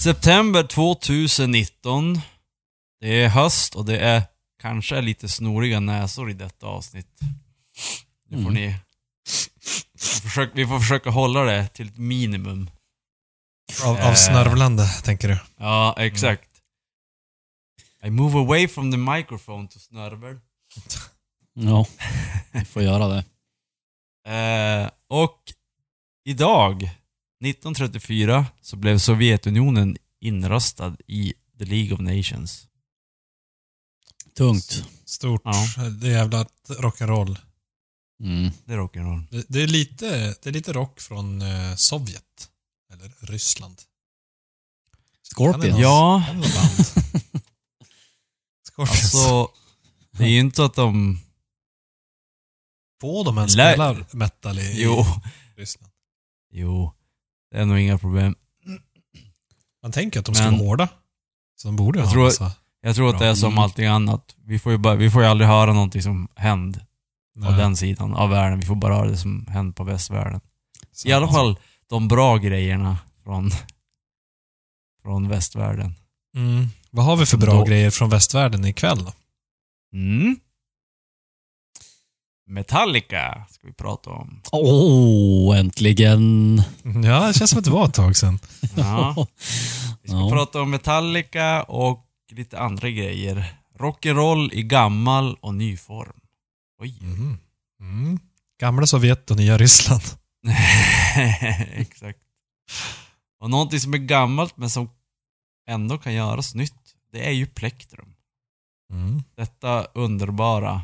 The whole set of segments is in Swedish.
September 2019. Det är höst och det är kanske lite snoriga näsor i detta avsnitt. Nu får ni... Vi får, försöka, vi får försöka hålla det till ett minimum. Av, Eh. av snörvlande, tänker du? Ja, exakt. I move away from the microphone to snörvel. Ja, vi får göra det. Eh, och idag, 1934, så blev Sovjetunionen inröstad i the League of Nations. Tungt. Stort. Ja. Det är jävla rock'n'roll. Mm. Det är rock'n'roll. Det, det, är lite, det är lite rock från eh, Sovjet. Eller Ryssland. Scorpions. Ja? Scorpions. alltså... Det är ju inte att de... Får de ens Lä- spela metal i, Jo, Ryssland? jo. Det är nog inga problem. Man tänker att de Men- ska vara hårda. Så de borde Jag ha tror- massa... Jag tror att det är som allting annat. Vi får ju, bara, vi får ju aldrig höra någonting som händer på Nej. den sidan av världen. Vi får bara höra det som händer på västvärlden. Så- I alla fall de bra grejerna från, från västvärlden. Mm. Vad har vi för bra Då- grejer från västvärlden ikväll då? Mm. Metallica ska vi prata om. Åh, äntligen. Ja, det känns som att det var ett tag sedan. Ja. Vi ska Ja. prata om Metallica och lite andra grejer. Rock'n'roll i gammal och ny form. Oj. Mm. Mm. Gamla Sovjet och nya Ryssland. Exakt. Och någonting som är gammalt men som ändå kan göras nytt, det är ju plektrum. Mm. Detta underbara,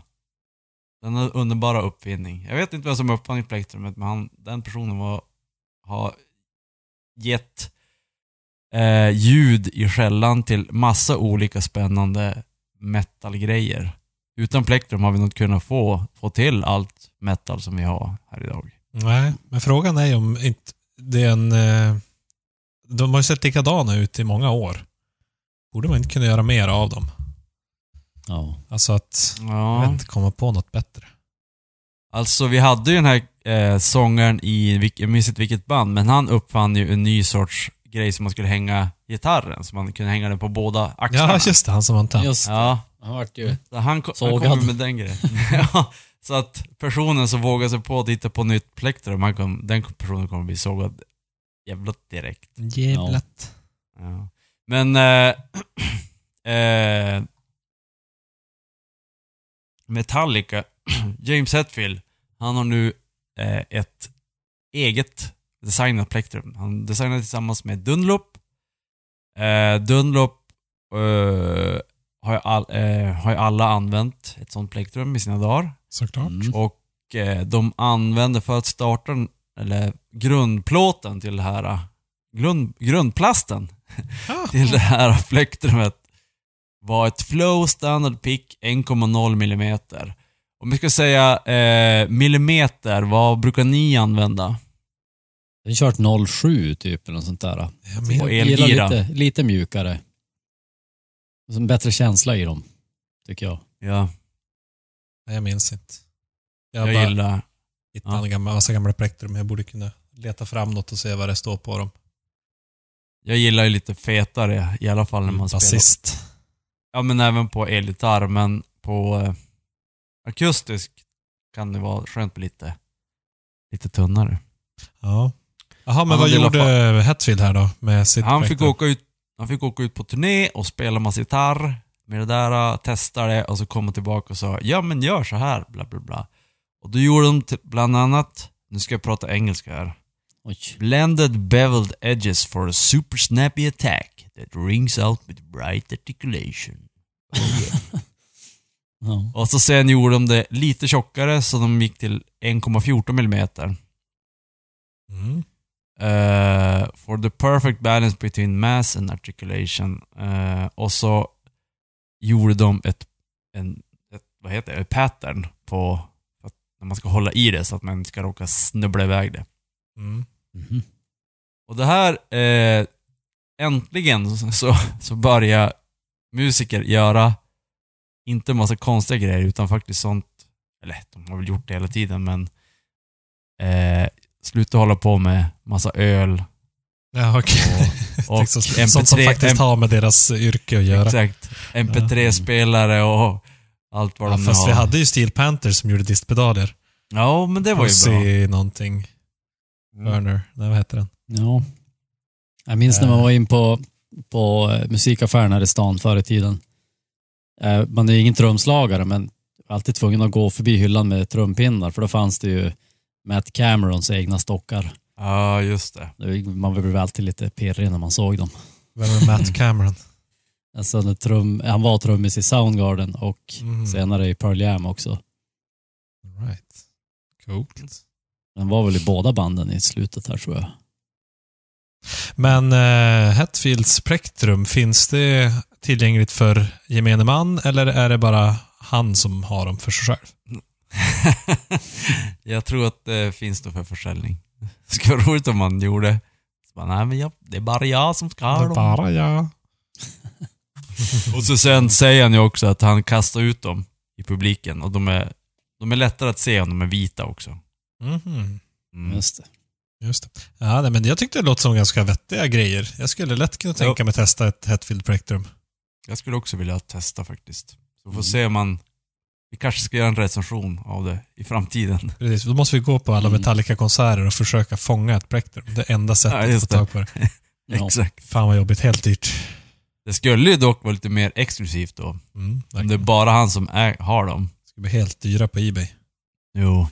denna underbara uppfinning. Jag vet inte vem som uppfann plektrumet, men han, den personen var, har gett eh, ljud i skällan till massa olika spännande metalgrejer. Utan plektrum har vi nog kunnat få, få till allt metal som vi har här idag. Nej, men frågan är ju om inte det är en... Eh, de har ju sett likadana ut i många år. Borde man inte kunna göra mer av dem? Ja. Alltså att, jag Ja. vet inte, komma på något bättre. Alltså vi hade ju den här eh, sångaren i, jag minns inte vilket band, men han uppfann ju en ny sorts grej som man skulle hänga gitarren, så man kunde hänga den på båda axlarna. Ja, just det. Han som tant. Just Ja, Han vart ju... så han, ko- han Sågad. kom med den grejen. ja, så att personen som vågar sig på att titta på nytt plektrum, han kom, den personen kommer bli sågad jävligt direkt. Jävlat. Ja. Men... Eh, eh, Metallica, James Hetfield, han har nu eh, ett eget designat plektrum. Han designade tillsammans med Dunlop. Eh, Dunlop eh, har, ju all, eh, har ju alla använt ett sånt plektrum i sina dagar. Såklart. Mm. Och eh, de använde för att starta, eller grundplåten till det här, eh, grund, grundplasten Ja. till det här plektrumet var ett Flow Standard Pick 1,0 millimeter. Om vi ska säga eh, millimeter, vad brukar ni använda? Jag har kört 07 typ eller något sånt där. Jag Jag gillar elgira. lite, lite mjukare. Och så en bättre känsla i dem, tycker jag. Ja, nej, jag minns inte. Jag, jag bara gillar... hittade ja. en gamla, massa gamla plektrum. Jag borde kunna leta fram något och se vad det står på dem. Jag gillar ju lite fetare, i alla fall när man spelar. Ja, men även på elgitarr, men på eh, akustisk kan det vara skönt med lite, lite tunnare. Ja. Jaha, men Han vad hade i alla gjorde Hetfield här då med sitt Han fick, plektrum? åka ut, han fick åka ut på turné och spela massa gitarr med det där, testa det och så komma tillbaka och sa ja men gör så här, bla bla bla. Och då gjorde de till- bland annat, nu ska jag prata engelska här. Oj. Blended beveled edges for a super snappy attack that rings out with bright articulation. Ja. Och så sen gjorde de det lite tjockare så de gick till 1,14 millimeter. Mm. Eh, the perfect balance between mass and articulation. Eh, och så gjorde de ett, en, ett, vad heter det, pattern på att när man ska hålla i det så att man inte ska råka snubbla iväg det. Mm. Mhm. Och det här, eh, äntligen så, så börjar musiker göra, inte massa konstiga grejer, utan faktiskt sånt, eller de har väl gjort det hela tiden, men eh, sluta hålla på med massa öl Ja, okej. och, och Sånt som- Sånt som faktiskt har med deras yrke att göra. Exakt. MP3-spelare och allt vad Ja, de fast har. vi hade ju Steel Panthers som gjorde distpedaler. Ja, men det var ju bra. Pussy någonting. Mm. Vad heter den? Ja. Jag minns när man var in på, på eh, musikaffären här i stan förr i tiden. Eh, Man är ju ingen trumslagare, men alltid tvungen att gå förbi hyllan med trumpinnar, för då fanns det ju Matt Camerons egna stockar. Ja, just det. Man blev alltid lite pirrig när man såg dem. Vem är Matt Cameron? Alltså, trum, han var trummis i Soundgarden och Mm. senare i Pearl Jam också. Right. Coolt. Han var väl i båda banden i slutet här tror jag. Men uh, Hetfields plektrum, finns det tillgängligt för gemene man eller är det bara han som har dem för sig själv? jag tror att det finns nog för försäljning. Det skulle vara roligt om man gjorde. Så bara, nej men jag, det är bara jag som ska Det ha är dem. bara jag. Och så sen säger han ju också att han kastar ut dem i publiken och de är, de är lättare att se om de är vita också. Mhm. Mm. Just det. Just det. Ja, nej, men jag tyckte det låter som ganska vettiga grejer. Jag skulle lätt kunna tänka mig att testa ett Hetfield plektrum. Jag skulle också vilja testa faktiskt. Så vi får Mm. se om man... Vi kanske ska göra en recension av det i framtiden. Precis, då måste vi gå på alla Mm. Metallica-konserter och försöka fånga ett plektrum. Det enda sättet Ja, att få tag på det. Ja. Exakt. Fan vad jobbigt. Helt dyrt. Det skulle ju dock vara lite mer exklusivt då. Mm, Om det är bara han som är, har dem. Det ska bli helt dyra på Ebay. Jo,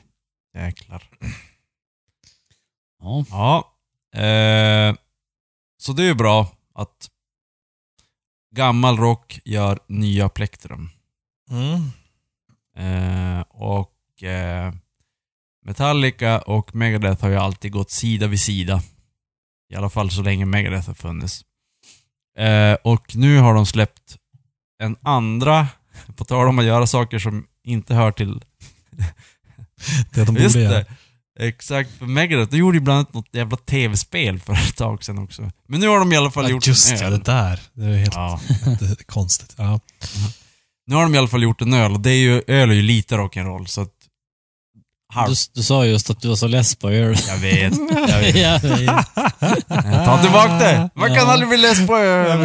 jäklar. Ja. Ja. Eh, så det är ju bra att gammal rock gör nya plektrum. Mm. Eh, och eh, Metallica och Megadeth har ju alltid gått sida vid sida. I alla fall så länge Megadeth har funnits. Eh, och nu har de släppt en andra, på tal om att göra saker som inte hör till... Det de Just borde göra. det! Exakt, för Megadeth, de gjorde ju bland annat något jävla tv-spel för ett tag sedan också. Men nu har de i alla fall Ja, gjort just en öl. det där. Det är helt Ja. det konstigt. Ja. Nu har de i alla fall gjort en öl och det är ju, öl är ju lite rock'n'roll så att... Du, du sa just att du var så less på öl. Jag vet, jag vet. Jag vet. Ta tillbaka det! Man kan Ja. aldrig bli less på öl.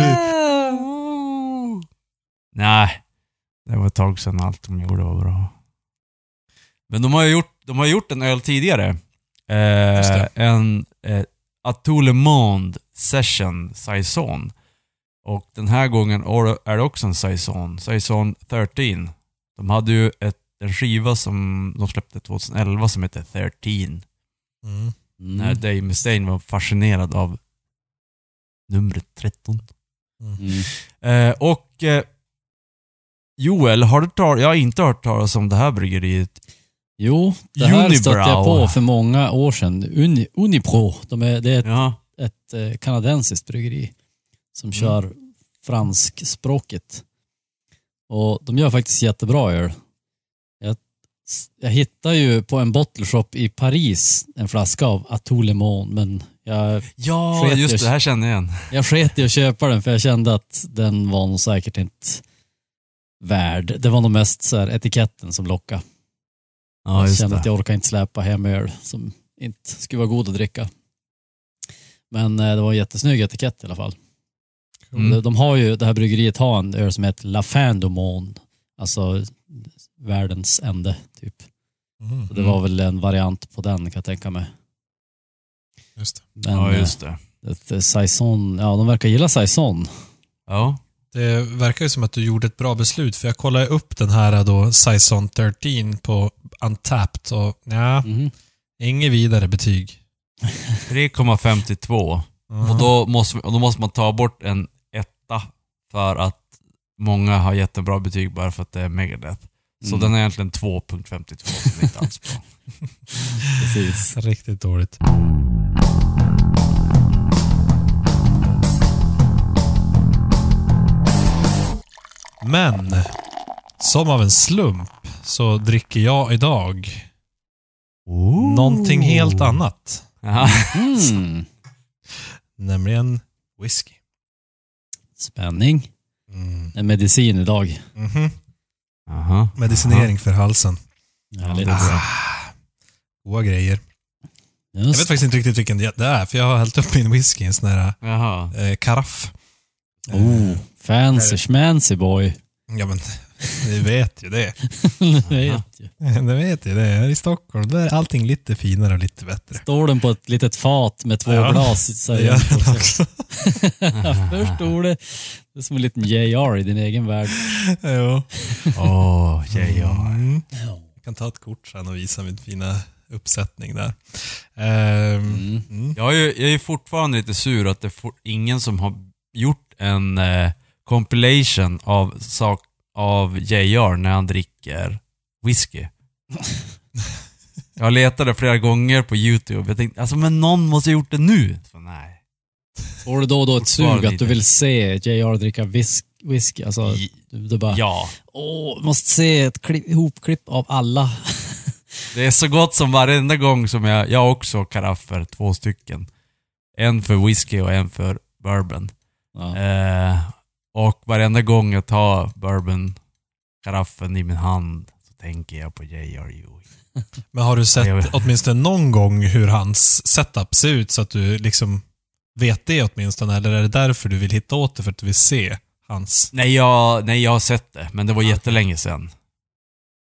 Nej, det var ett tag sedan allt de gjorde var bra. Men de har ju gjort, de har gjort en öl tidigare. Eh, en eh, Atout Le Monde Session Saison. Och den här gången är det också en Saison. Saison 13. De hade ju ett, en skiva som de släppte 2011 som heter 13. Mm. När Mm. Dave Mustaine var fascinerad av numret 13. Mm. Eh, och eh, Joel, har du tar, jag har inte hört talas om det här bryggeriet. Jo, det här Unibrow. stötte jag på för många år sedan. Uni, Unipro, de är, det är ett, Ja. ett eh, kanadensiskt bryggeri som kör franskspråkigt. Och de gör faktiskt jättebra öl. Jag, jag hittade ju på en bottle shop i Paris en flaska av Atout Le Monde, men jag, Ja, just jag- det. Här känner jag igen. jag sket i att köpa den för jag kände att den var nog säkert inte värd. Det var nog mest så här etiketten som lockade. Ja, jag kände det. att jag orkar inte släppa hem öl som inte skulle vara god att dricka. Men eh, det var en jättesnygg etikett i alla fall. Mm. De, har ju, det här bryggeriet har en öl som heter La Fin du Monde. Alltså världens ände, typ. Mm. Så det var väl en variant på den kan jag tänka mig. Just det. Men Ja, just det. eh, ett, eh, Saison, ja de verkar gilla Saison. Ja. Det verkar ju som att du gjorde ett bra beslut, för jag kollade upp den här då, Saison 13 på Untapped och ja, Mhm. inget vidare betyg. 3,52. Och då måste, då måste man ta bort en etta för att många har jättebra betyg bara för att det är Megadeth. Så Mm. den är egentligen 2.52, som är inte alls bra. Precis. Riktigt dåligt. Men, som av en slump så dricker jag idag någonting helt annat. Mm. Nämligen whisky. Spänning. Mm. En medicin idag. Mhm. Aha. Medicinering för halsen. Härligt. Ah, goda grejer. Jag vet Just. faktiskt inte riktigt vilken det är, för jag har hällt upp min whisky i en sån här eh, karaff. Oh, fancy schmancy boy. Ja men, ni vet ju det. Du vet ju. Ni vet ju det. Här i Stockholm, där är allting lite finare och lite bättre. Står den på ett litet fat med två Ja, glas. Så Det jag, gör den också. jag förstår det. Det är som en liten JR i din egen värld. jo. Åh, JR. Mm. Ja. Jag kan ta ett kort sen och visa min fina uppsättning där. Ehm, Mm. mm. Jag är, ju- jag är fortfarande lite sur att det är ingen som har gjort en eh, compilation av, sak, av JR när han dricker whisky. Jag letade flera gånger på YouTube. Jag tänkte, alltså men någon måste ha gjort det nu. Så, nej. Får du då och då ett sug att du vill se JR dricka whisk, whisky? Alltså, du, du bara, Ja. åh, måste se ett klipp, ihopklipp av alla. Det är så gott som varenda gång som jag, jag också karaffer, två stycken. En för whisky och en för bourbon. Ja. Eh, och varenda gång jag tar bourbon-karaffen i min hand så tänker jag på J.R. Ewing. Men har du sett åtminstone någon gång hur hans setup ser ut så att du liksom vet det åtminstone? Eller är det därför du vill hitta åt det för att du vill se hans? Nej jag, nej, jag har sett det, men det var jättelänge sedan.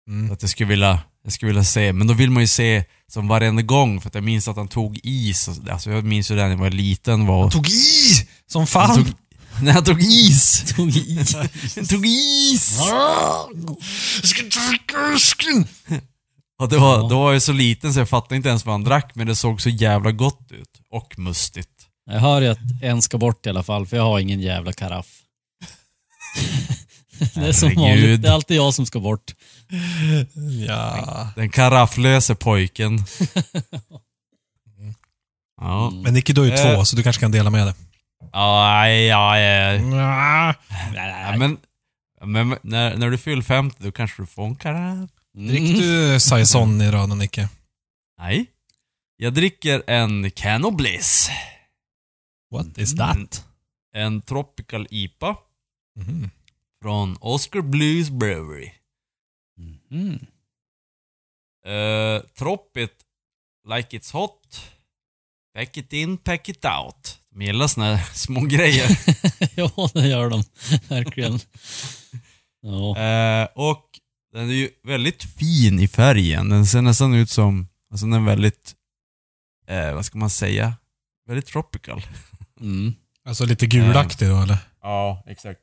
Mm. Att jag skulle vilja, jag skulle vilja se, men då vill man ju se som varenda gång, för att jag minns att han tog is. Alltså jag minns ju det när jag var liten. Var, Han tog i! Som fan! När han tog is! Tog i. Han tog is! Jag ska dricka whisky! Och det var, Ja. då var jag så liten så jag fattade inte ens vad han drack, men det såg så jävla gott ut. Och mustigt. Jag hör ju att en ska bort i alla fall, för jag har ingen jävla karaff. det är som vanligt, det är alltid jag som ska bort. Ja. Den karafflöse pojken. Ja. Men Nicky, du har ju Eh. två, så du kanske kan dela med dig. Ja, ja, ja. Ja. ja men, men när, när du fyller 50 då kanske du får en karaff. Drick Mm. du Saison i röda, Nicke? Nej. Jag dricker en Cano Bliss. What is that? En Tropical IPA Mhm. från Oscar Blues Brewery. Mm. Uh, Troppit, like it's hot. Pack it in, pack it out. De gillar såna här små grejer. ja, det gör de. Verkligen. Ja. Eh, och den är ju väldigt fin i färgen. Den ser nästan ut som, alltså den är väldigt, eh, vad ska man säga? Väldigt tropical. Mm. Alltså lite gulaktig då, eller? Ja, exakt.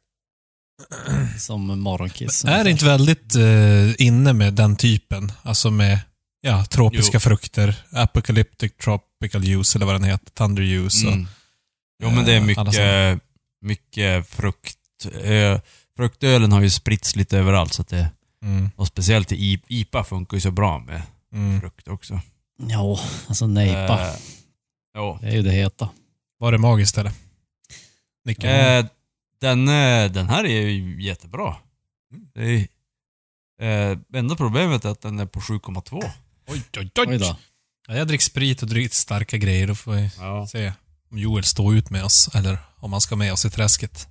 Som morgonkiss. Är det inte väldigt eh, inne med den typen? Alltså med ja, tropiska Jo. frukter, apocalyptic tropical juice eller vad den heter, thunder juice och, Mm. Jo men det är Eh, mycket, mycket frukt. Eh, fruktölen har ju spritts lite överallt så att det, mm, och speciellt i IPA funkar ju så bra med mm. frukt också. Ja, alltså nejpa. Eh, jo. Det är ju det heta. Var det magiskt eller? Nicke? Eh, den, eh, den här är ju jättebra. Det är, eh, enda problemet är att den är på 7,2. oj, oj, Oj då. Ja, jag dricker sprit och dricker starka grejer, då får vi Ja. se om Joel står ut med oss eller om han ska med oss i träsket.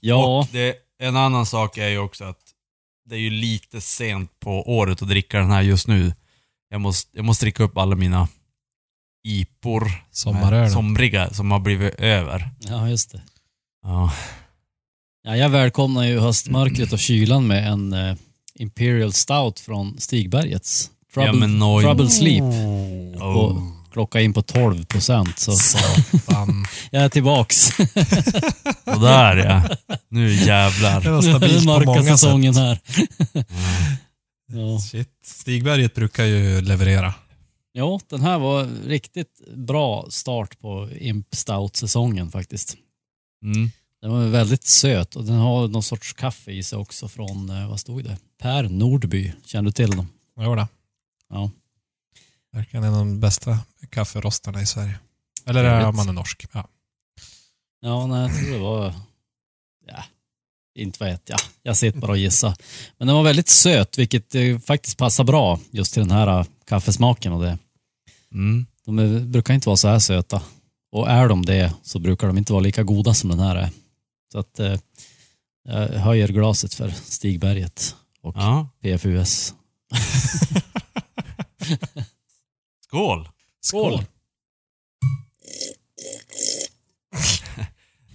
Ja, Och det, en annan sak är ju också att det är ju lite sent på året att dricka den här just nu. Jag måste, jag måste dricka upp alla mina IPor. som är Sommarölen. Somriga, som har blivit över. ja just det. Ja. Ja, jag välkomnar ju höstmörkret och kylan med en eh, Imperial Stout från Stigbergets. Trouble, Ja. Trouble Sleep. Oh. Och klocka in på 12 procent. Så Satan. jag är tillbaks. Och där ja. Nu Det jävlar. var Nu är stabilt den på många säsongen sätt. här. Ja. Shit. Stigberget brukar ju leverera. ja, den här var riktigt bra start på Imp Stout-säsongen faktiskt. Mm. Den var väldigt söt och den har någon sorts kaffe i sig också från, eh, vad stod det? Per Nordby. Känner du till dem? Jo då. Ja. Verkligen en av de bästa kafferostarna i Sverige. Eller är om man är norsk. Ja. Ja, nej, jag tror det var... Ja. Inte vet jag. Jag sitter bara och gissar. Men den var väldigt söt, vilket eh, faktiskt passar bra just till den här eh, kaffesmaken och det. Mm. De är, brukar inte vara så här söta. Och är de det så brukar de inte vara lika goda som den här är. Så att eh, jag höjer glaset för Stigberget och Ja. PFUS. Skål! Skål!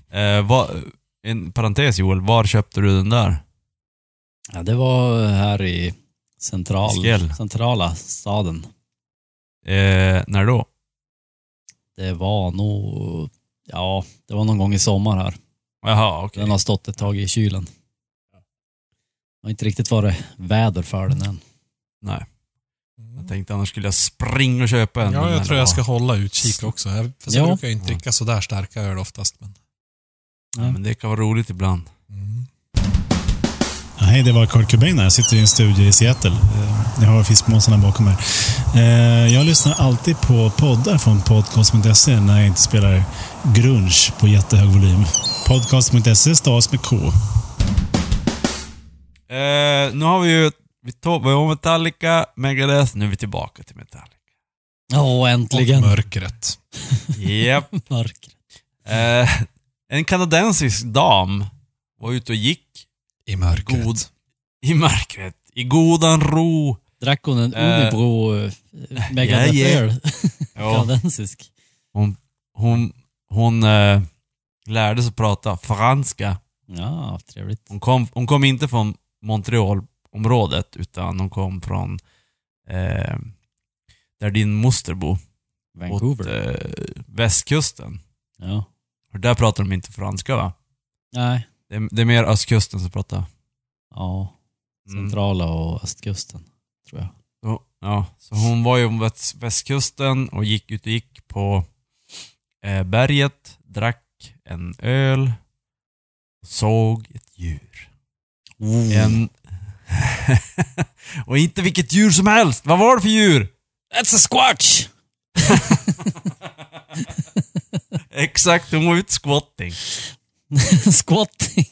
Eh, vad, en parentes Joel, var köpte du den där? Ja, det var här i central, Skell. centrala staden. Eh, när då? Det var nog, ja, det var någon gång i sommar här. Jaha, okej. Den har stått ett tag i kylen. Det har inte riktigt varit väder för den än. Nej. Jag tänkte annars skulle jag springa och köpa en. Ja, jag tror jag ska hålla utkik också. Jag, fast Ja. jag brukar ju inte dricka sådär starka öl oftast. Men... Ja, men det kan vara roligt ibland. Mm. Ja, hej, det var Kurt Cobain här. Jag sitter i en studio i Seattle. Eh, Jag har fiskmåsarna bakom mig. Eh, Jag lyssnar alltid på poddar från podcast.se när jag inte spelar grunge på jättehög volym. Podcast.se stavas med K. Eh, nu har vi ju, vi tog, vi har Metallica, Megadeth, nu är vi tillbaka till Metallica. Åh, Och äntligen. mörkret. Japp. Mörker. Eh, en kanadensisk dam var ute och gick I mörkret. God. i mörkret, i godan ro. Drack hon en Eh. Unibro uh, Megadeth-öl? Ja, Kanadensisk. hon hon, hon eh, lärde sig prata franska. Ja, trevligt. Hon kom, hon kom inte från Montreal-området, utan hon kom från eh, där din moster bor. Åt Vancouver. eh, västkusten. Ja. Och där pratar de inte franska va? Nej. Det är, det är mer östkusten som pratar. Ja. Mm. Centrala och östkusten, tror jag. Så, ja, så hon var ju väst, västkusten och gick ut och gick på eh, berget, drack en öl, såg ett djur. Mm. En... och inte vilket djur som helst! Vad var det för djur? It's a squatch! Exakt, hon var ute squatting. Squatting.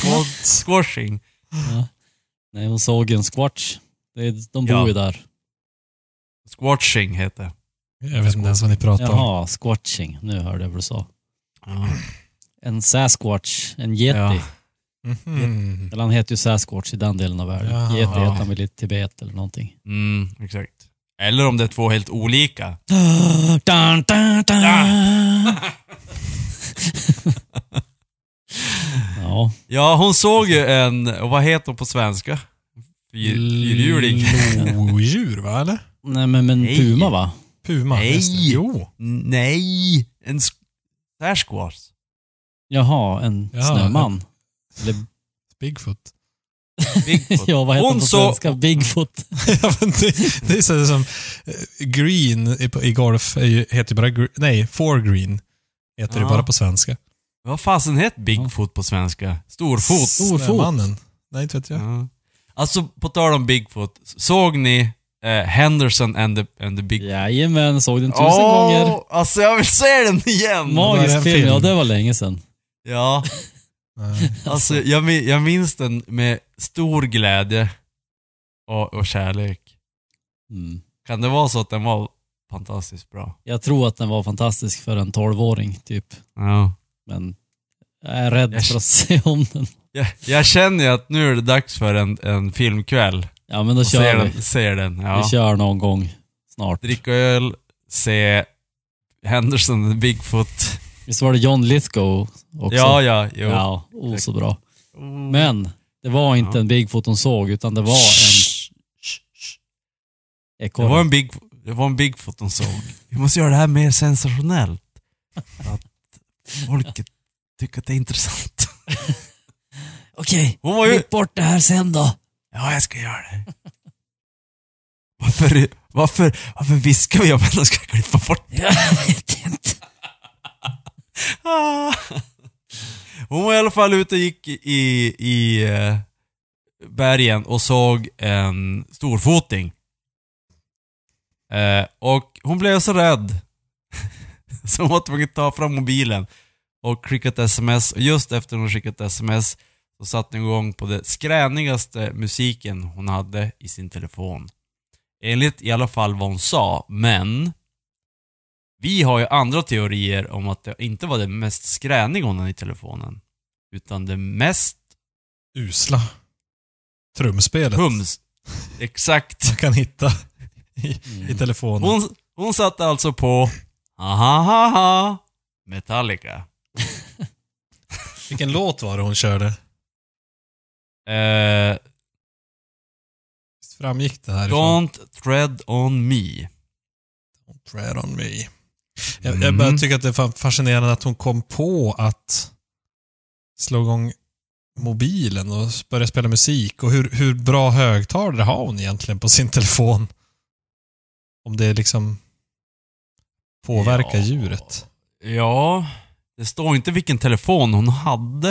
Squat, squashing. Nej, hon såg en squatch. Det är, de bor Ja. ju där. Squatching heter det. Jag vet inte ens vad ni pratar om. Jaha, squatching. Nu hörde jag vad du sa. Ja. En sasquatch, en yeti. Ja. Mhm. Eller han heter ju sasquatch i den delen av världen. Ja. Yeti heter han väl i Tibet eller någonting. Mm, exakt. Eller om det är två helt olika. Dun, dun, dun. ja. Ja, hon såg ju en, och vad heter hon på svenska? Fyr, fyrhjuling. Lodjur, va? Eller? Nej men, men Nej. puma va? Puma? Nej. Jo. Nej, en Sasquatch. Jaha, en Ja, snöman. Eller, Bigfoot. Bigfoot. ja, vad heter Hon på så- svenska? Bigfoot. ja, men det, det är så som eh, green i, golf heter ju bara, nej, four green heter Ja. det bara på svenska. Vad fasen heter Bigfoot på svenska? Storfot. Storfot. Snömannen. Nej, inte vet jag. Ja. Alltså, på tal om Bigfoot. Såg ni eh, Henderson and the, and the Bigfoot? Jajamän, såg den tusen Åh, gånger. Alltså jag vill se den igen! Magisk film, film? ja det var länge sedan. Ja. Alltså jag, jag minns den med stor glädje och, och kärlek. Mm. Kan det vara så att den var fantastiskt bra? Jag tror att den var fantastisk för en tolvåring typ. Ja. Men jag är rädd Jag- för att se om den. Jag, jag känner ju att nu är det dags för en, en filmkväll. Ja men då Och kör ser vi. den, ser den. Ja. Vi kör någon gång snart. Dricka öl, se Henderson Bigfoot. Visst var det John Lithgow också? Ja, ja, jo. Ja, oh, så bra. Mm. Men det var inte Ja. en Bigfoot hon såg, utan det var en shh. Det ekorre. var en, big, det var en Bigfoot hon såg. Vi måste göra det här mer sensationellt. Att folket tycker att det är intressant. Okej, var ju... bort det här sen då. Ja, jag ska göra det. Varför, varför, varför viskar vi om att de ska klippa bort Jag vet inte. Ah. Hon var i alla fall ute och gick i, i eh, bergen och såg en storfoting. Eh, och hon blev så rädd. så hon var tvungen att ta fram mobilen och skicka ett sms. Och just efter hon skickat sms så satte hon igång på det skränigaste musiken hon hade i sin telefon. Enligt i alla fall vad hon sa, men vi har ju andra teorier om att det inte var det mest skräniga i telefonen. Utan det mest Usla. Trumspelet. hums... Exakt. Man kan hitta i, i telefonen. Hon, hon satte alltså på Ahahaha Metallica. Vilken låt var det hon körde? Eh, Visst framgick det här ifrån? don't tread on me. Don't tread on me. Jag, jag bara Mm. tycker att det är fascinerande att hon kom på att slå igång mobilen och börja spela musik. Och hur, hur bra högtalare har hon egentligen på sin telefon? Om det liksom påverkar Ja. djuret. Ja, det står inte vilken telefon hon hade.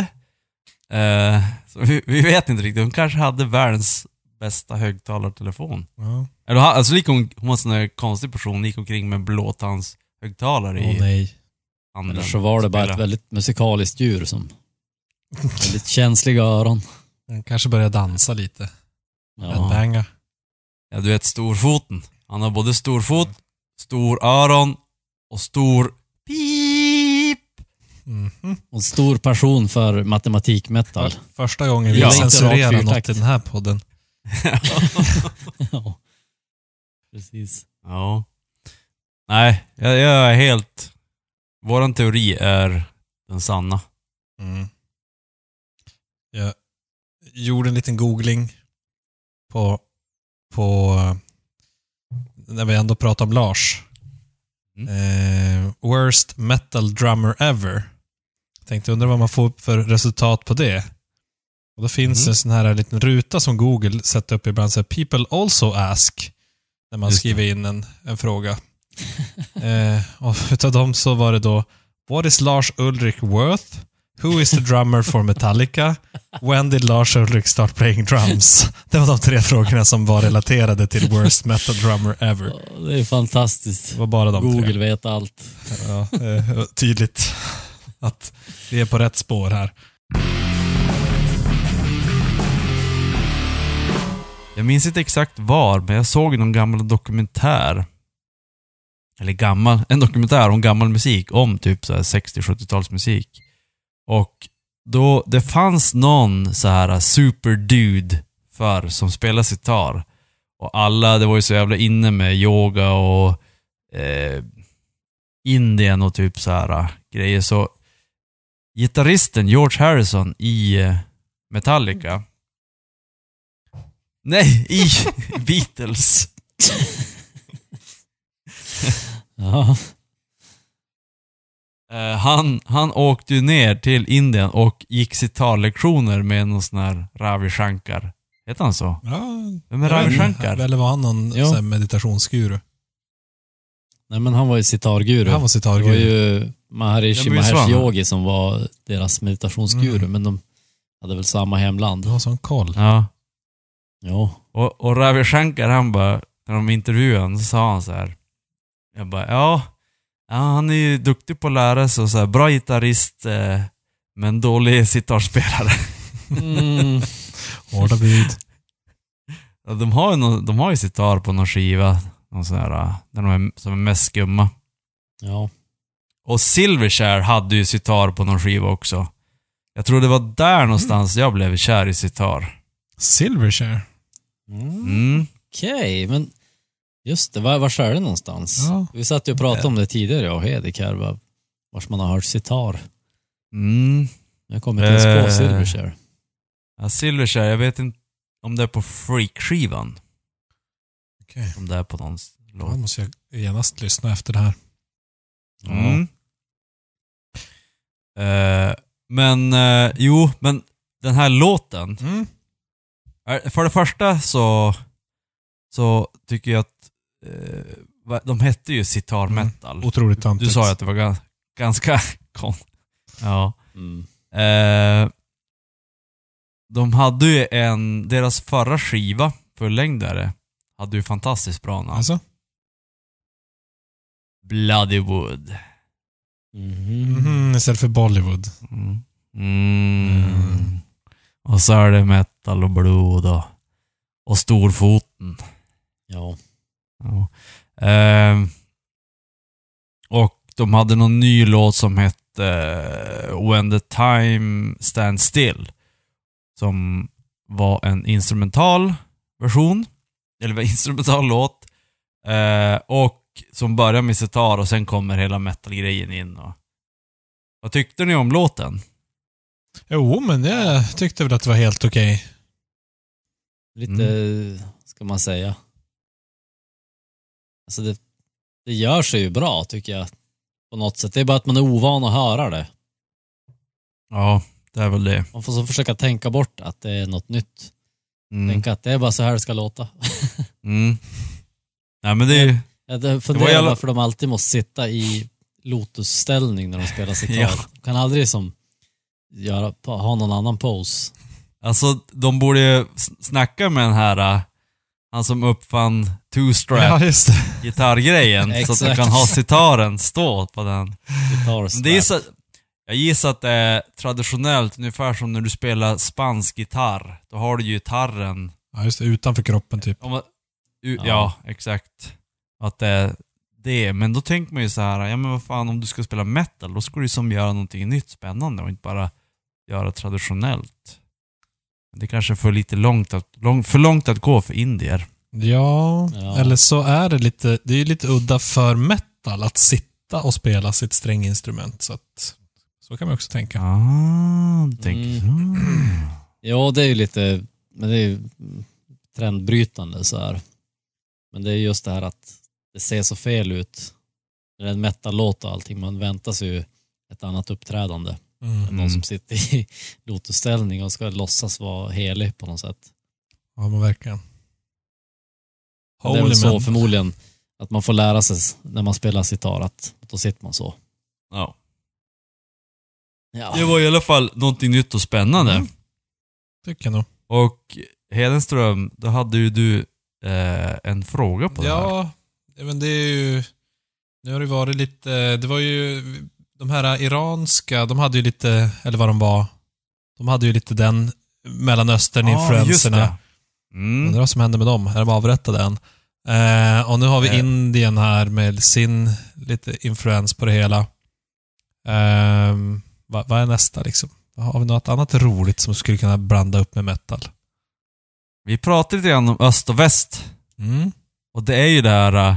Eh, vi, vi vet inte riktigt. Hon kanske hade världens bästa högtalartelefon. Ja. Eller alltså gick hon, hon var en sån där konstig person, gick omkring med blåtandshögtalare Åh i nej. handen. Eller så var det bara ett väldigt musikaliskt djur som... Väldigt känsliga öron. Den kanske börjar dansa lite. Ja. Headbanga. Ja, du vet storfoten. Han har både storfot, stor öron och stor pip. Mhm. Och stor passion för matematikmetal. För, första gången vi Ja. censurerar något i den här podden. ja. Precis. Ja. Nej, jag, jag är helt... Våran teori är den sanna. Mm. Jag gjorde en liten googling på, på när vi ändå pratar om Lars. Mm. Eh, worst metal drummer ever. Tänkte undra vad man får för resultat på det. Och då finns Mm. en sån här liten ruta som Google sätter upp ibland. Så här, People also ask. När man Just skriver in en, en fråga. eh, och utav dem så var det då What is Lars Ulrich worth? Who is the drummer for Metallica? When did Lars Ulrich start playing drums? Det var de tre frågorna som var relaterade till worst metal drummer ever. Det är fantastiskt. Det var bara de Google tre. vet allt. Ja, eh, tydligt att vi är på rätt spår här. Jag minns inte exakt var, men jag såg någon gammal dokumentär. Eller gammal, en dokumentär om gammal musik, om typ så här 60-70-talsmusik. Och då, det fanns någon så här superdude för som spelade sitar. Och alla, det var ju så jävla inne med yoga och eh, Indien och typ så här äh, grejer. Så gitarristen George Harrison i eh, Metallica Nej, i Beatles. Ja. Eh, han, han åkte ju ner till Indien och gick sitarlektioner med någon sån här Ravi Shankar. Heter han så? Ja, Vem är Ravi Shankar? Eller var han någon Ja. sån här meditationsguru? Nej men han var ju sitarguru. Han var det var sitarguru. ju Maharishi Ja, men visst var Mahesh han. Yogi som var deras meditationsguru, Mm. men de hade väl samma hemland. Du har sån koll. Ja. Ja. Och, och Ravi Shankar han bara, när de intervjuade honom så sa han så här. Jag bara, ja, ja han är ju duktig på att lära sig och så här, bra gitarrist, eh, men dålig sitarspelare. Mm. Hårda bud. Ja, de, har ju någon, de har ju sitar på någon skiva, någon sån här, där de är, som är mest skumma. Ja. Och Silverchair hade ju sitar på någon skiva också. Jag tror det var där någonstans jag blev kär i sitar. Silverchair. Mm. Mm. Okej, men just det, var, var är det någonstans? Ja. Vi satt ju och pratade om det tidigare, jag och Hedik här, va- vars man har hört sitar. Mm. Jag kommer inte ens på Eh. Silverchair. Ja, Silverchair, jag vet inte om det är på Freak-skivan. Okej. Om det är på någon Då låt. måste jag genast lyssna efter det här. Mm. Eh, men, eh, jo, men den här låten. Mm. eh, För det första så, så tycker jag att de hette ju sitar Mm. metal. Otroligt Du töntigt. sa ju att det var ga- ganska kon. Ja. Mm. Eh, de hade ju en, deras förra skiva, fullängdare, hade ju fantastiskt bra namn. Alltså? Bloodywood. Mhm. Mhm, istället för Bollywood. Mm. Mm. Mm. Och så är det metal och blod och, och storfoten. Ja. Ja. Ehm, och de hade någon ny låt som hette eh, When the time stands still. Som var en instrumental version. Eller var instrumental låt. Eh, och som börjar med sitar och sen kommer hela metal-grejen in. Och... Vad tyckte ni om låten? Jo, men jag tyckte väl att det var helt okej. Lite, ska man säga. Alltså det, det gör sig ju bra tycker jag. På något sätt. Det är bara att man är ovan att höra det. Ja, det är väl det. Man får så försöka tänka bort att det är något nytt. Mm. Tänka att det är bara så här det ska låta. Mm. Nej men det är ju... Jag funderar jävla- varför de alltid måste sitta i lotusställning när de spelar sitar. Ja. De kan aldrig som göra, ha någon annan pose. Alltså, de borde ju snacka med den här, äh, han som uppfann two-strap Ja, gitarrgrejen, så att Exakt. kan ha sitaren stå på den. Det är så, jag gissar att det är traditionellt, ungefär som när du spelar spansk gitarr. Då har du ju gitarren, Ja, just det. Utanför kroppen typ. om man, u, ja. Ja. exakt. Att det är det. Men då tänker man ju så här, ja men vad fan om du ska spela metal, då ska du ju som göra någonting nytt, spännande och inte bara göra traditionellt. Det kanske är för lite långt att, lång, för långt att gå för indier. Ja, Ja. eller så är det lite, det är ju lite udda för metal att sitta och spela sitt stränginstrument. Så att, så kan man också tänka. Ah, du tänker Mm. Ja, det är ju lite, men det är ju trendbrytande så här. Men det är just det här att det ser så fel ut. När det är en metal-låt och allting, man väntar sig ju ett annat uppträdande. Mm. Någon som sitter i lotusställning och ska låtsas vara helig på något sätt. Ja, men verkligen. det är väl Holy så man. förmodligen att man får lära sig när man spelar sitar att då sitter man så. Ja. Ja. Det var i alla fall någonting nytt och spännande. Mm. Tycker jag nog. Och Hedenström, då hade ju du eh, en fråga på det här. Ja, men det är ju... Nu har det varit lite... Det var ju... De här iranska, de hade ju lite, eller vad de var, de hade ju lite den Mellanöstern-influenserna. Det. Mm. Undrar vad som hände med dem. Är de avrättade än? Eh, och nu har vi Eh. Indien här med sin lite influens på det hela. Eh, vad, vad är nästa liksom? Har vi något annat roligt som skulle kunna blanda upp med metal? Vi pratade lite grann om öst och väst. Mm. Och det är ju det här, eh,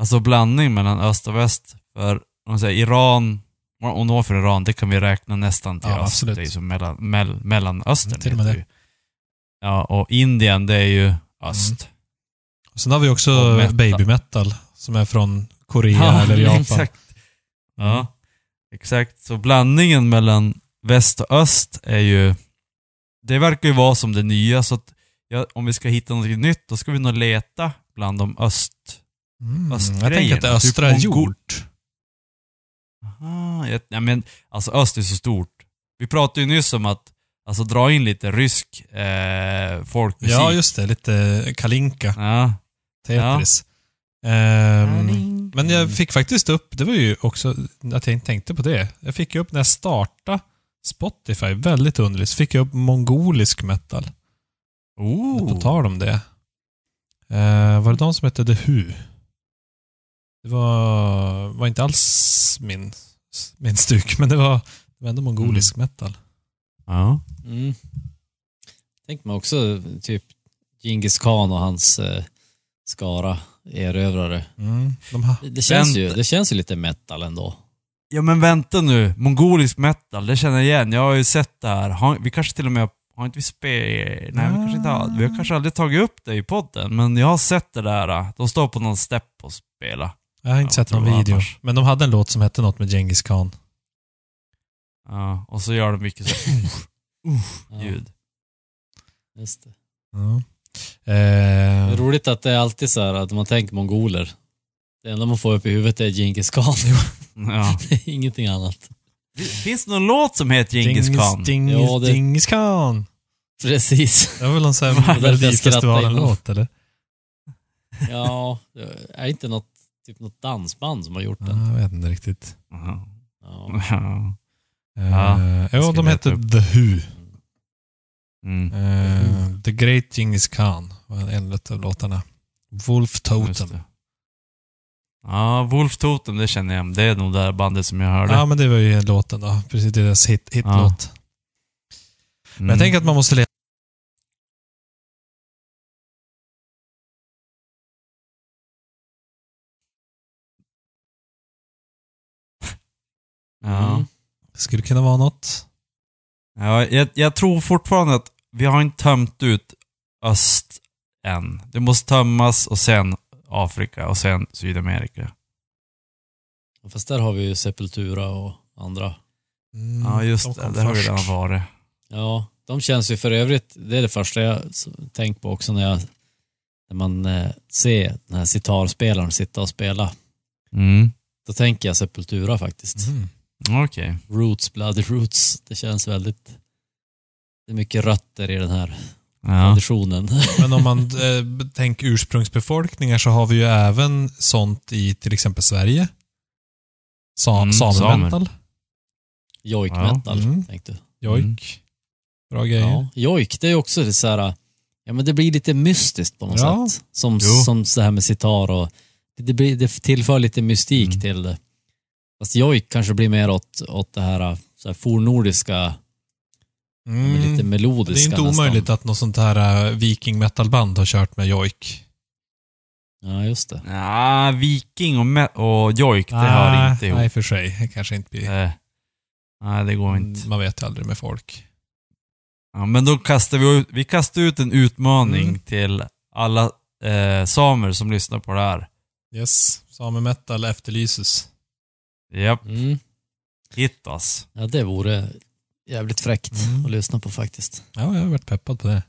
alltså blandning mellan öst och väst. För, om man säger Iran, det var för Iran, det kan vi räkna nästan till Ja, öst. absolut. Det är som mellan, mell, mellanöstern. Mm, till och med det. Ja, och Indien, det är ju öst. Och sen har vi också Och metal. baby metal som är från Korea eller Japan. Exakt. Ja, exakt. Så blandningen mellan väst och öst är ju... Det verkar ju vara som det nya, så att ja, om vi ska hitta något nytt, då ska vi nog leta bland de öst... Mm. Jag Östgrejerna, tänker att det typ östra är mongol- gjort. Aha, jag, ja, men alltså öst är så stort. Vi pratade ju nyss om att alltså dra in lite rysk eh, folkmusik. Ja, just det. Lite Kalinka, Ja. Tetris. Ehm, men jag fick faktiskt upp, det var ju också att jag inte tänkte på det. Jag fick ju upp när jag startade Spotify, väldigt underligt, så fick jag upp mongolisk metal. Oh. På tal om det. Eh, var det de som hette The Who? Det var, var inte alls min, min stuk, men det var, det var ändå mongolisk metal. Ja. Mm. Tänker man också typ Genghis khan och hans eh, skara erövrare. Mm. De ha, Det, känns ju, det känns ju lite metal ändå. Ja men vänta nu, mongolisk metal, det känner jag igen. Jag har ju sett det här. Har, vi kanske till och med har inte vi spe... Nej, vi kanske inte har. Vi har kanske aldrig tagit upp det i podden, men jag har sett det där. De står på någon stepp och spelar. Jag har inte Ja, sett någon video. annars? Men de hade en låt som hette något med Genghis khan. Ja, och så gör de mycket så Ja, ljud. just det. Ja. Det är Eh, roligt att det är alltid så här att man tänker mongoler. Det enda man får upp i huvudet är Genghis khan. Ja. Ingenting annat. Finns det någon låt som heter Genghis khan? Genghis, Ja, det- Genghis khan. Precis. Det var väl någon sån här Melodifestivalen-låt, eller? Ja, det är inte något, typ något dansband som har gjort Ja, den. jag vet inte riktigt. Ja. Ja. Eh, Ja, jo, ska de hette upp. The Who. Mm. Eh, The Great Genghis Khan var en av låtarna. Wolf Totem. Ja, Wolf Totem, det känner jag. Det är nog det där bandet som jag hörde. Ja, men det var ju låten då. Precis, deras hit, hitlåt. Men jag Mm. tänker att man måste leta Ja. Mm. Det skulle kunna vara något. Ja, jag, jag tror fortfarande att vi har inte tömt ut öst än. Det måste tömmas och sen Afrika och sen Sydamerika. Fast där har vi ju Sepultura och andra. Mm, Ja, just de det. Det har vi redan varit. Ja, de känns ju för övrigt, det är det första jag tänkt på också när jag när man eh, ser den här sitarspelaren sitta och spela. Mm. Då tänker jag Sepultura faktiskt. Mm. Okej. Roots, Bloody Roots. Det känns väldigt... Det är mycket rötter i den här Ja. traditionen. Men om man eh, tänker ursprungsbefolkningar så har vi ju även sånt i till exempel Sverige. Sa Mm, Samemetal. Jojk Ja. Mm. tänkte du. Jojk. Bra grejer. Ja. Jojk, det är ju också det så här... Ja, men det blir lite mystiskt på något Ja. sätt. Som, Jo. som det här med sitar och... Det, blir, det tillför lite mystik Mm. till det. Fast jojk kanske blir mer åt, åt det här, så här fornordiska, Mm. lite Det melodiska är inte nästan. omöjligt att något sånt här uh, viking metal-band har kört med jojk. Ja, just det. Ja, Viking och, och Jojk, det hör inte ihop. Nej, för sig. Det kanske inte blir... Eh, nej, det går inte. Man vet ju aldrig med folk. Ja, men då kastar vi ut, vi kastar ut en utmaning Mm. till alla eh, samer som lyssnar på det här. Yes. Same metal efterlyses. Japp, Mm. hit us. Ja, det vore jävligt fräckt Mm. att lyssna på faktiskt. Ja, jag har varit peppad på det.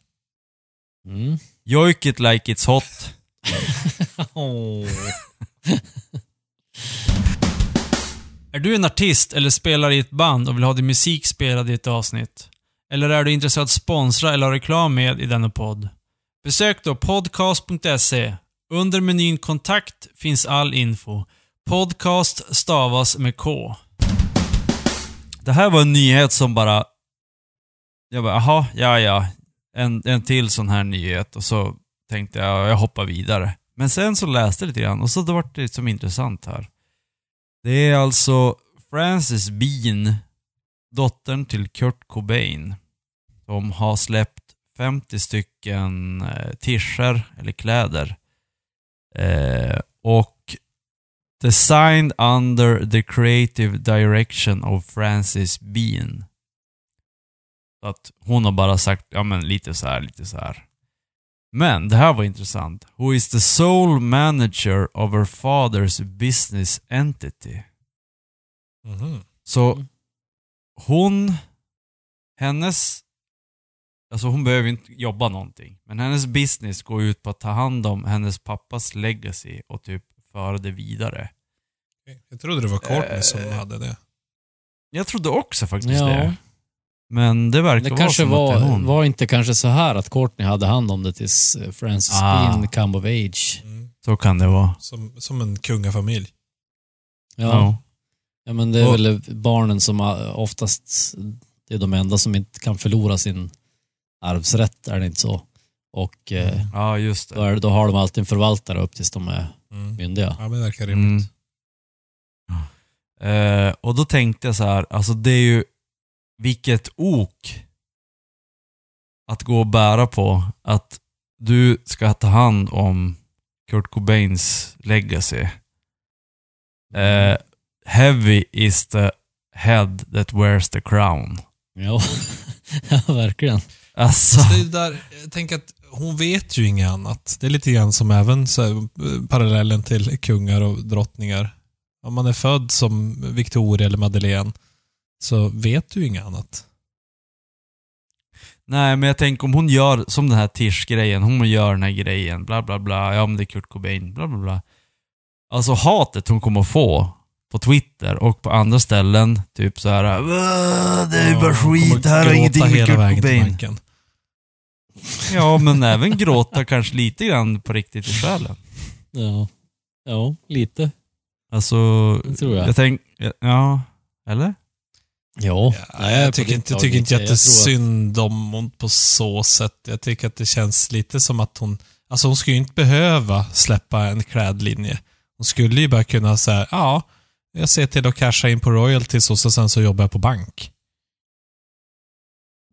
Mm. Jojk it like it's hot. Är du en artist eller spelar i ett band och vill ha din musik spelad i ett avsnitt? Eller är du intresserad av att sponsra eller ha reklam med i denna podd? Besök då podcast.se. Under menyn kontakt finns all info. Podcast stavas med K. Det här var en nyhet som bara... Jag bara, jaha, ja ja. En, en till sån här nyhet och så tänkte jag, jag hoppar vidare. Men sen så läste jag lite grann och så vart det som intressant här. Det är alltså Frances Bean, dottern till Kurt Cobain, som har släppt 50 stycken eh, t-shirts eller kläder. Eh, och Designed under the creative direction of Frances Bean. Så att hon har bara sagt, ja men lite så här, lite så här. Men det här var intressant. Who is the sole manager of her father's business entity? Mhm. Så Mm. hon, hennes, alltså hon behöver inte jobba någonting. Men hennes business går ut på att ta hand om hennes pappas legacy och typ föra det vidare. Jag trodde det var Courtney som Eh, hade det. Jag trodde också faktiskt Ja. det. Men det verkar Det vara kanske som att det är var, hon. var inte kanske så här att Courtney hade hand om det tills eh, Francis Ah. Bean come of age. Mm. Så kan det vara. Som, som en kungafamilj. Ja. ja. men det är Och- väl barnen som har- oftast, det är de enda som inte kan förlora sin arvsrätt, är det inte så? Och eh, Ja, just då, det. är, då har de alltid en förvaltare upp tills de är Mm. myndiga. Ja, men det verkar Mm. rimligt. Eh, och då tänkte jag så här, alltså det är ju vilket ok att gå och bära på att du ska ta hand om Kurt Cobains legacy. Eh, heavy is the head that wears the crown. Ja, ja verkligen. Alltså, det är där, jag tänker att hon vet ju inget annat. Det är lite grann som även så här, parallellen till kungar och drottningar. Om man är född som Victoria eller Madeleine så vet du inget annat. nej men jag tänker om hon gör som den här Tish-grejen, hon gör den här grejen, bla bla bla, ja men det är Kurt Cobain, bla bla bla. Alltså hatet hon kommer få på Twitter och på andra ställen, typ så här. "Åh, det är bara skit, här har ingenting med Kurt Cobain. Ja, men även gråta kanske lite grann på riktigt i själen. Ja, ja lite. Alltså, Det tror jag. jag tänk, ja, eller? Jo, Ja, jag, tycker inte, jag tycker inte jättesynd om hon på så sätt. Jag tycker att det känns lite som att hon... Alltså hon skulle ju inte behöva släppa en klädlinje. Hon skulle ju bara kunna säga, ja, jag ser till att casha in på royalties och så sen så jobbar jag på bank.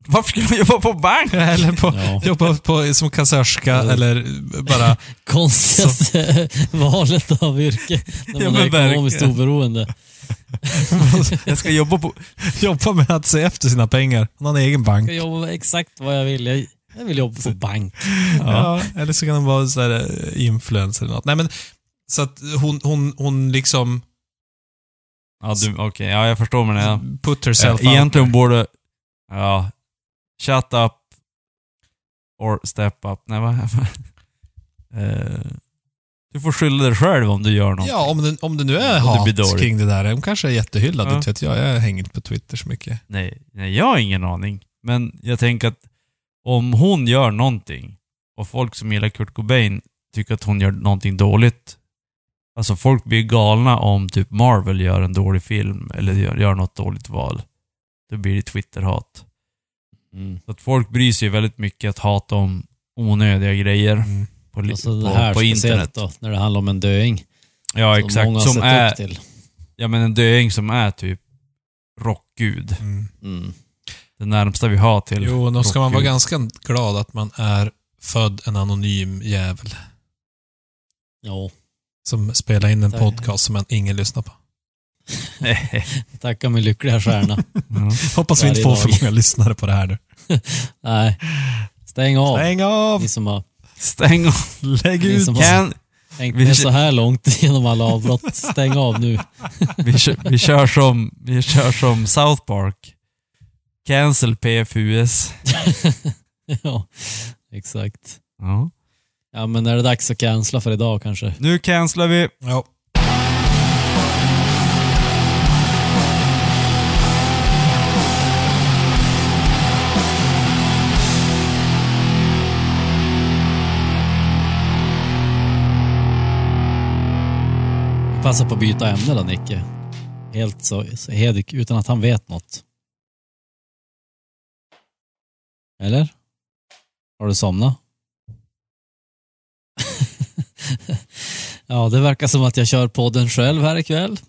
Varför skulle man jobba på bank? Eller på, Ja. jobba på, som kassörska Ja. eller bara... Konstigaste valet av yrke när Ja, man är men ekonomiskt verkligen. oberoende. Jag ska jobba på... jobba med att se efter sina pengar. Hon har en egen bank. Jag kan jobba exakt vad jag vill. Jag, jag vill jobba på bank. Ja. eller så kan hon vara så här eh, influencer eller något. Nej men, så att hon, hon, hon liksom Ja, du, okej. Ja, jag förstår men jag... put herself Eh, Egentligen out borde... Ja. Shut up. Or step up. Nej, vad... eh, du får skylla dig själv om du gör något. Ja, om det, om det nu är det hat dåligt. kring det där. Hon kanske är jättehyllad, Ja. inte vet jag. Jag hänger inte på Twitter så mycket. Nej, nej, jag har ingen aning. Men jag tänker att om hon gör någonting och folk som gillar Kurt Cobain tycker att hon gör någonting dåligt. Alltså folk blir galna om typ Marvel gör en dålig film eller gör, gör något dåligt val. Då blir det Twitter-hat. Mm. Så att folk bryr sig väldigt mycket att hata om onödiga grejer Mm. på, Alltså det på, här på speciellt internet. då, när det handlar om en döing. Ja, som exakt. många har Som sett är, upp till. ja men en döing som är typ rockgud. Mm. Mm. Det närmsta vi har till Jo, då ska man vara ganska glad att man är född en anonym jävel. Jo, Som spelar in en podcast som man ingen lyssnar på. tacka min lyckliga stjärna. Ja. Hoppas vi inte får för många lyssnare på det här nu. Nej, stäng av. Stäng av! Ni som har Stäng av. Lägg ut! Kan, hängt Vi med så här långt genom alla avbrott. Stäng av nu. vi, kör, vi, kör som, vi kör som South Park. Cancel PFUS. ja, exakt. Ja. Ja, men är det dags att cancella för idag kanske? Nu cancelar vi. Ja. Passa på att byta ämne då, Nicke. Helt så, så Hedik, utan att han vet något. Eller? Har du somnat? ja, det verkar som att jag kör podden själv här ikväll.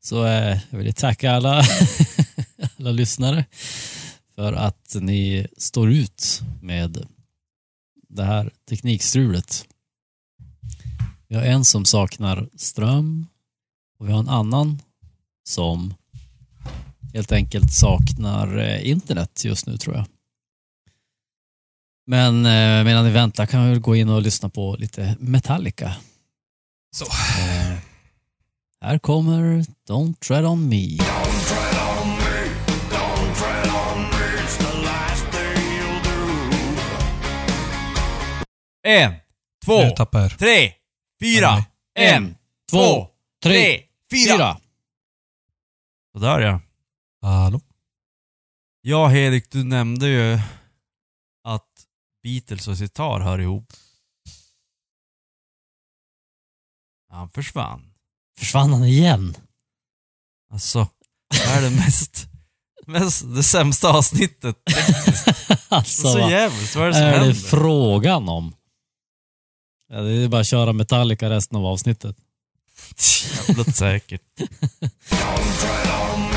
Så eh, jag vill tacka alla, alla lyssnare för att ni står ut med det här teknikstrulet. Vi har en som saknar ström och vi har en annan som helt enkelt saknar eh, internet just nu tror jag. Men eh, medan ni väntar kan vi gå in och lyssna på lite Metallica. Så. Eh, här kommer Don't Tread On Me. En, två, tre, fyra, en, två, tre, fyra. Sådär ja. Hallå? Ja, Hedik, du nämnde ju att Beatles och sitar hör ihop. Han försvann. Försvann han igen? Alltså, det här är det mest, mest det sämsta avsnittet. alltså, Så jävligt, vad är det som är det händer? frågan om? Ja, det är bara att köra Metallica resten av avsnittet. Jävligt säkert.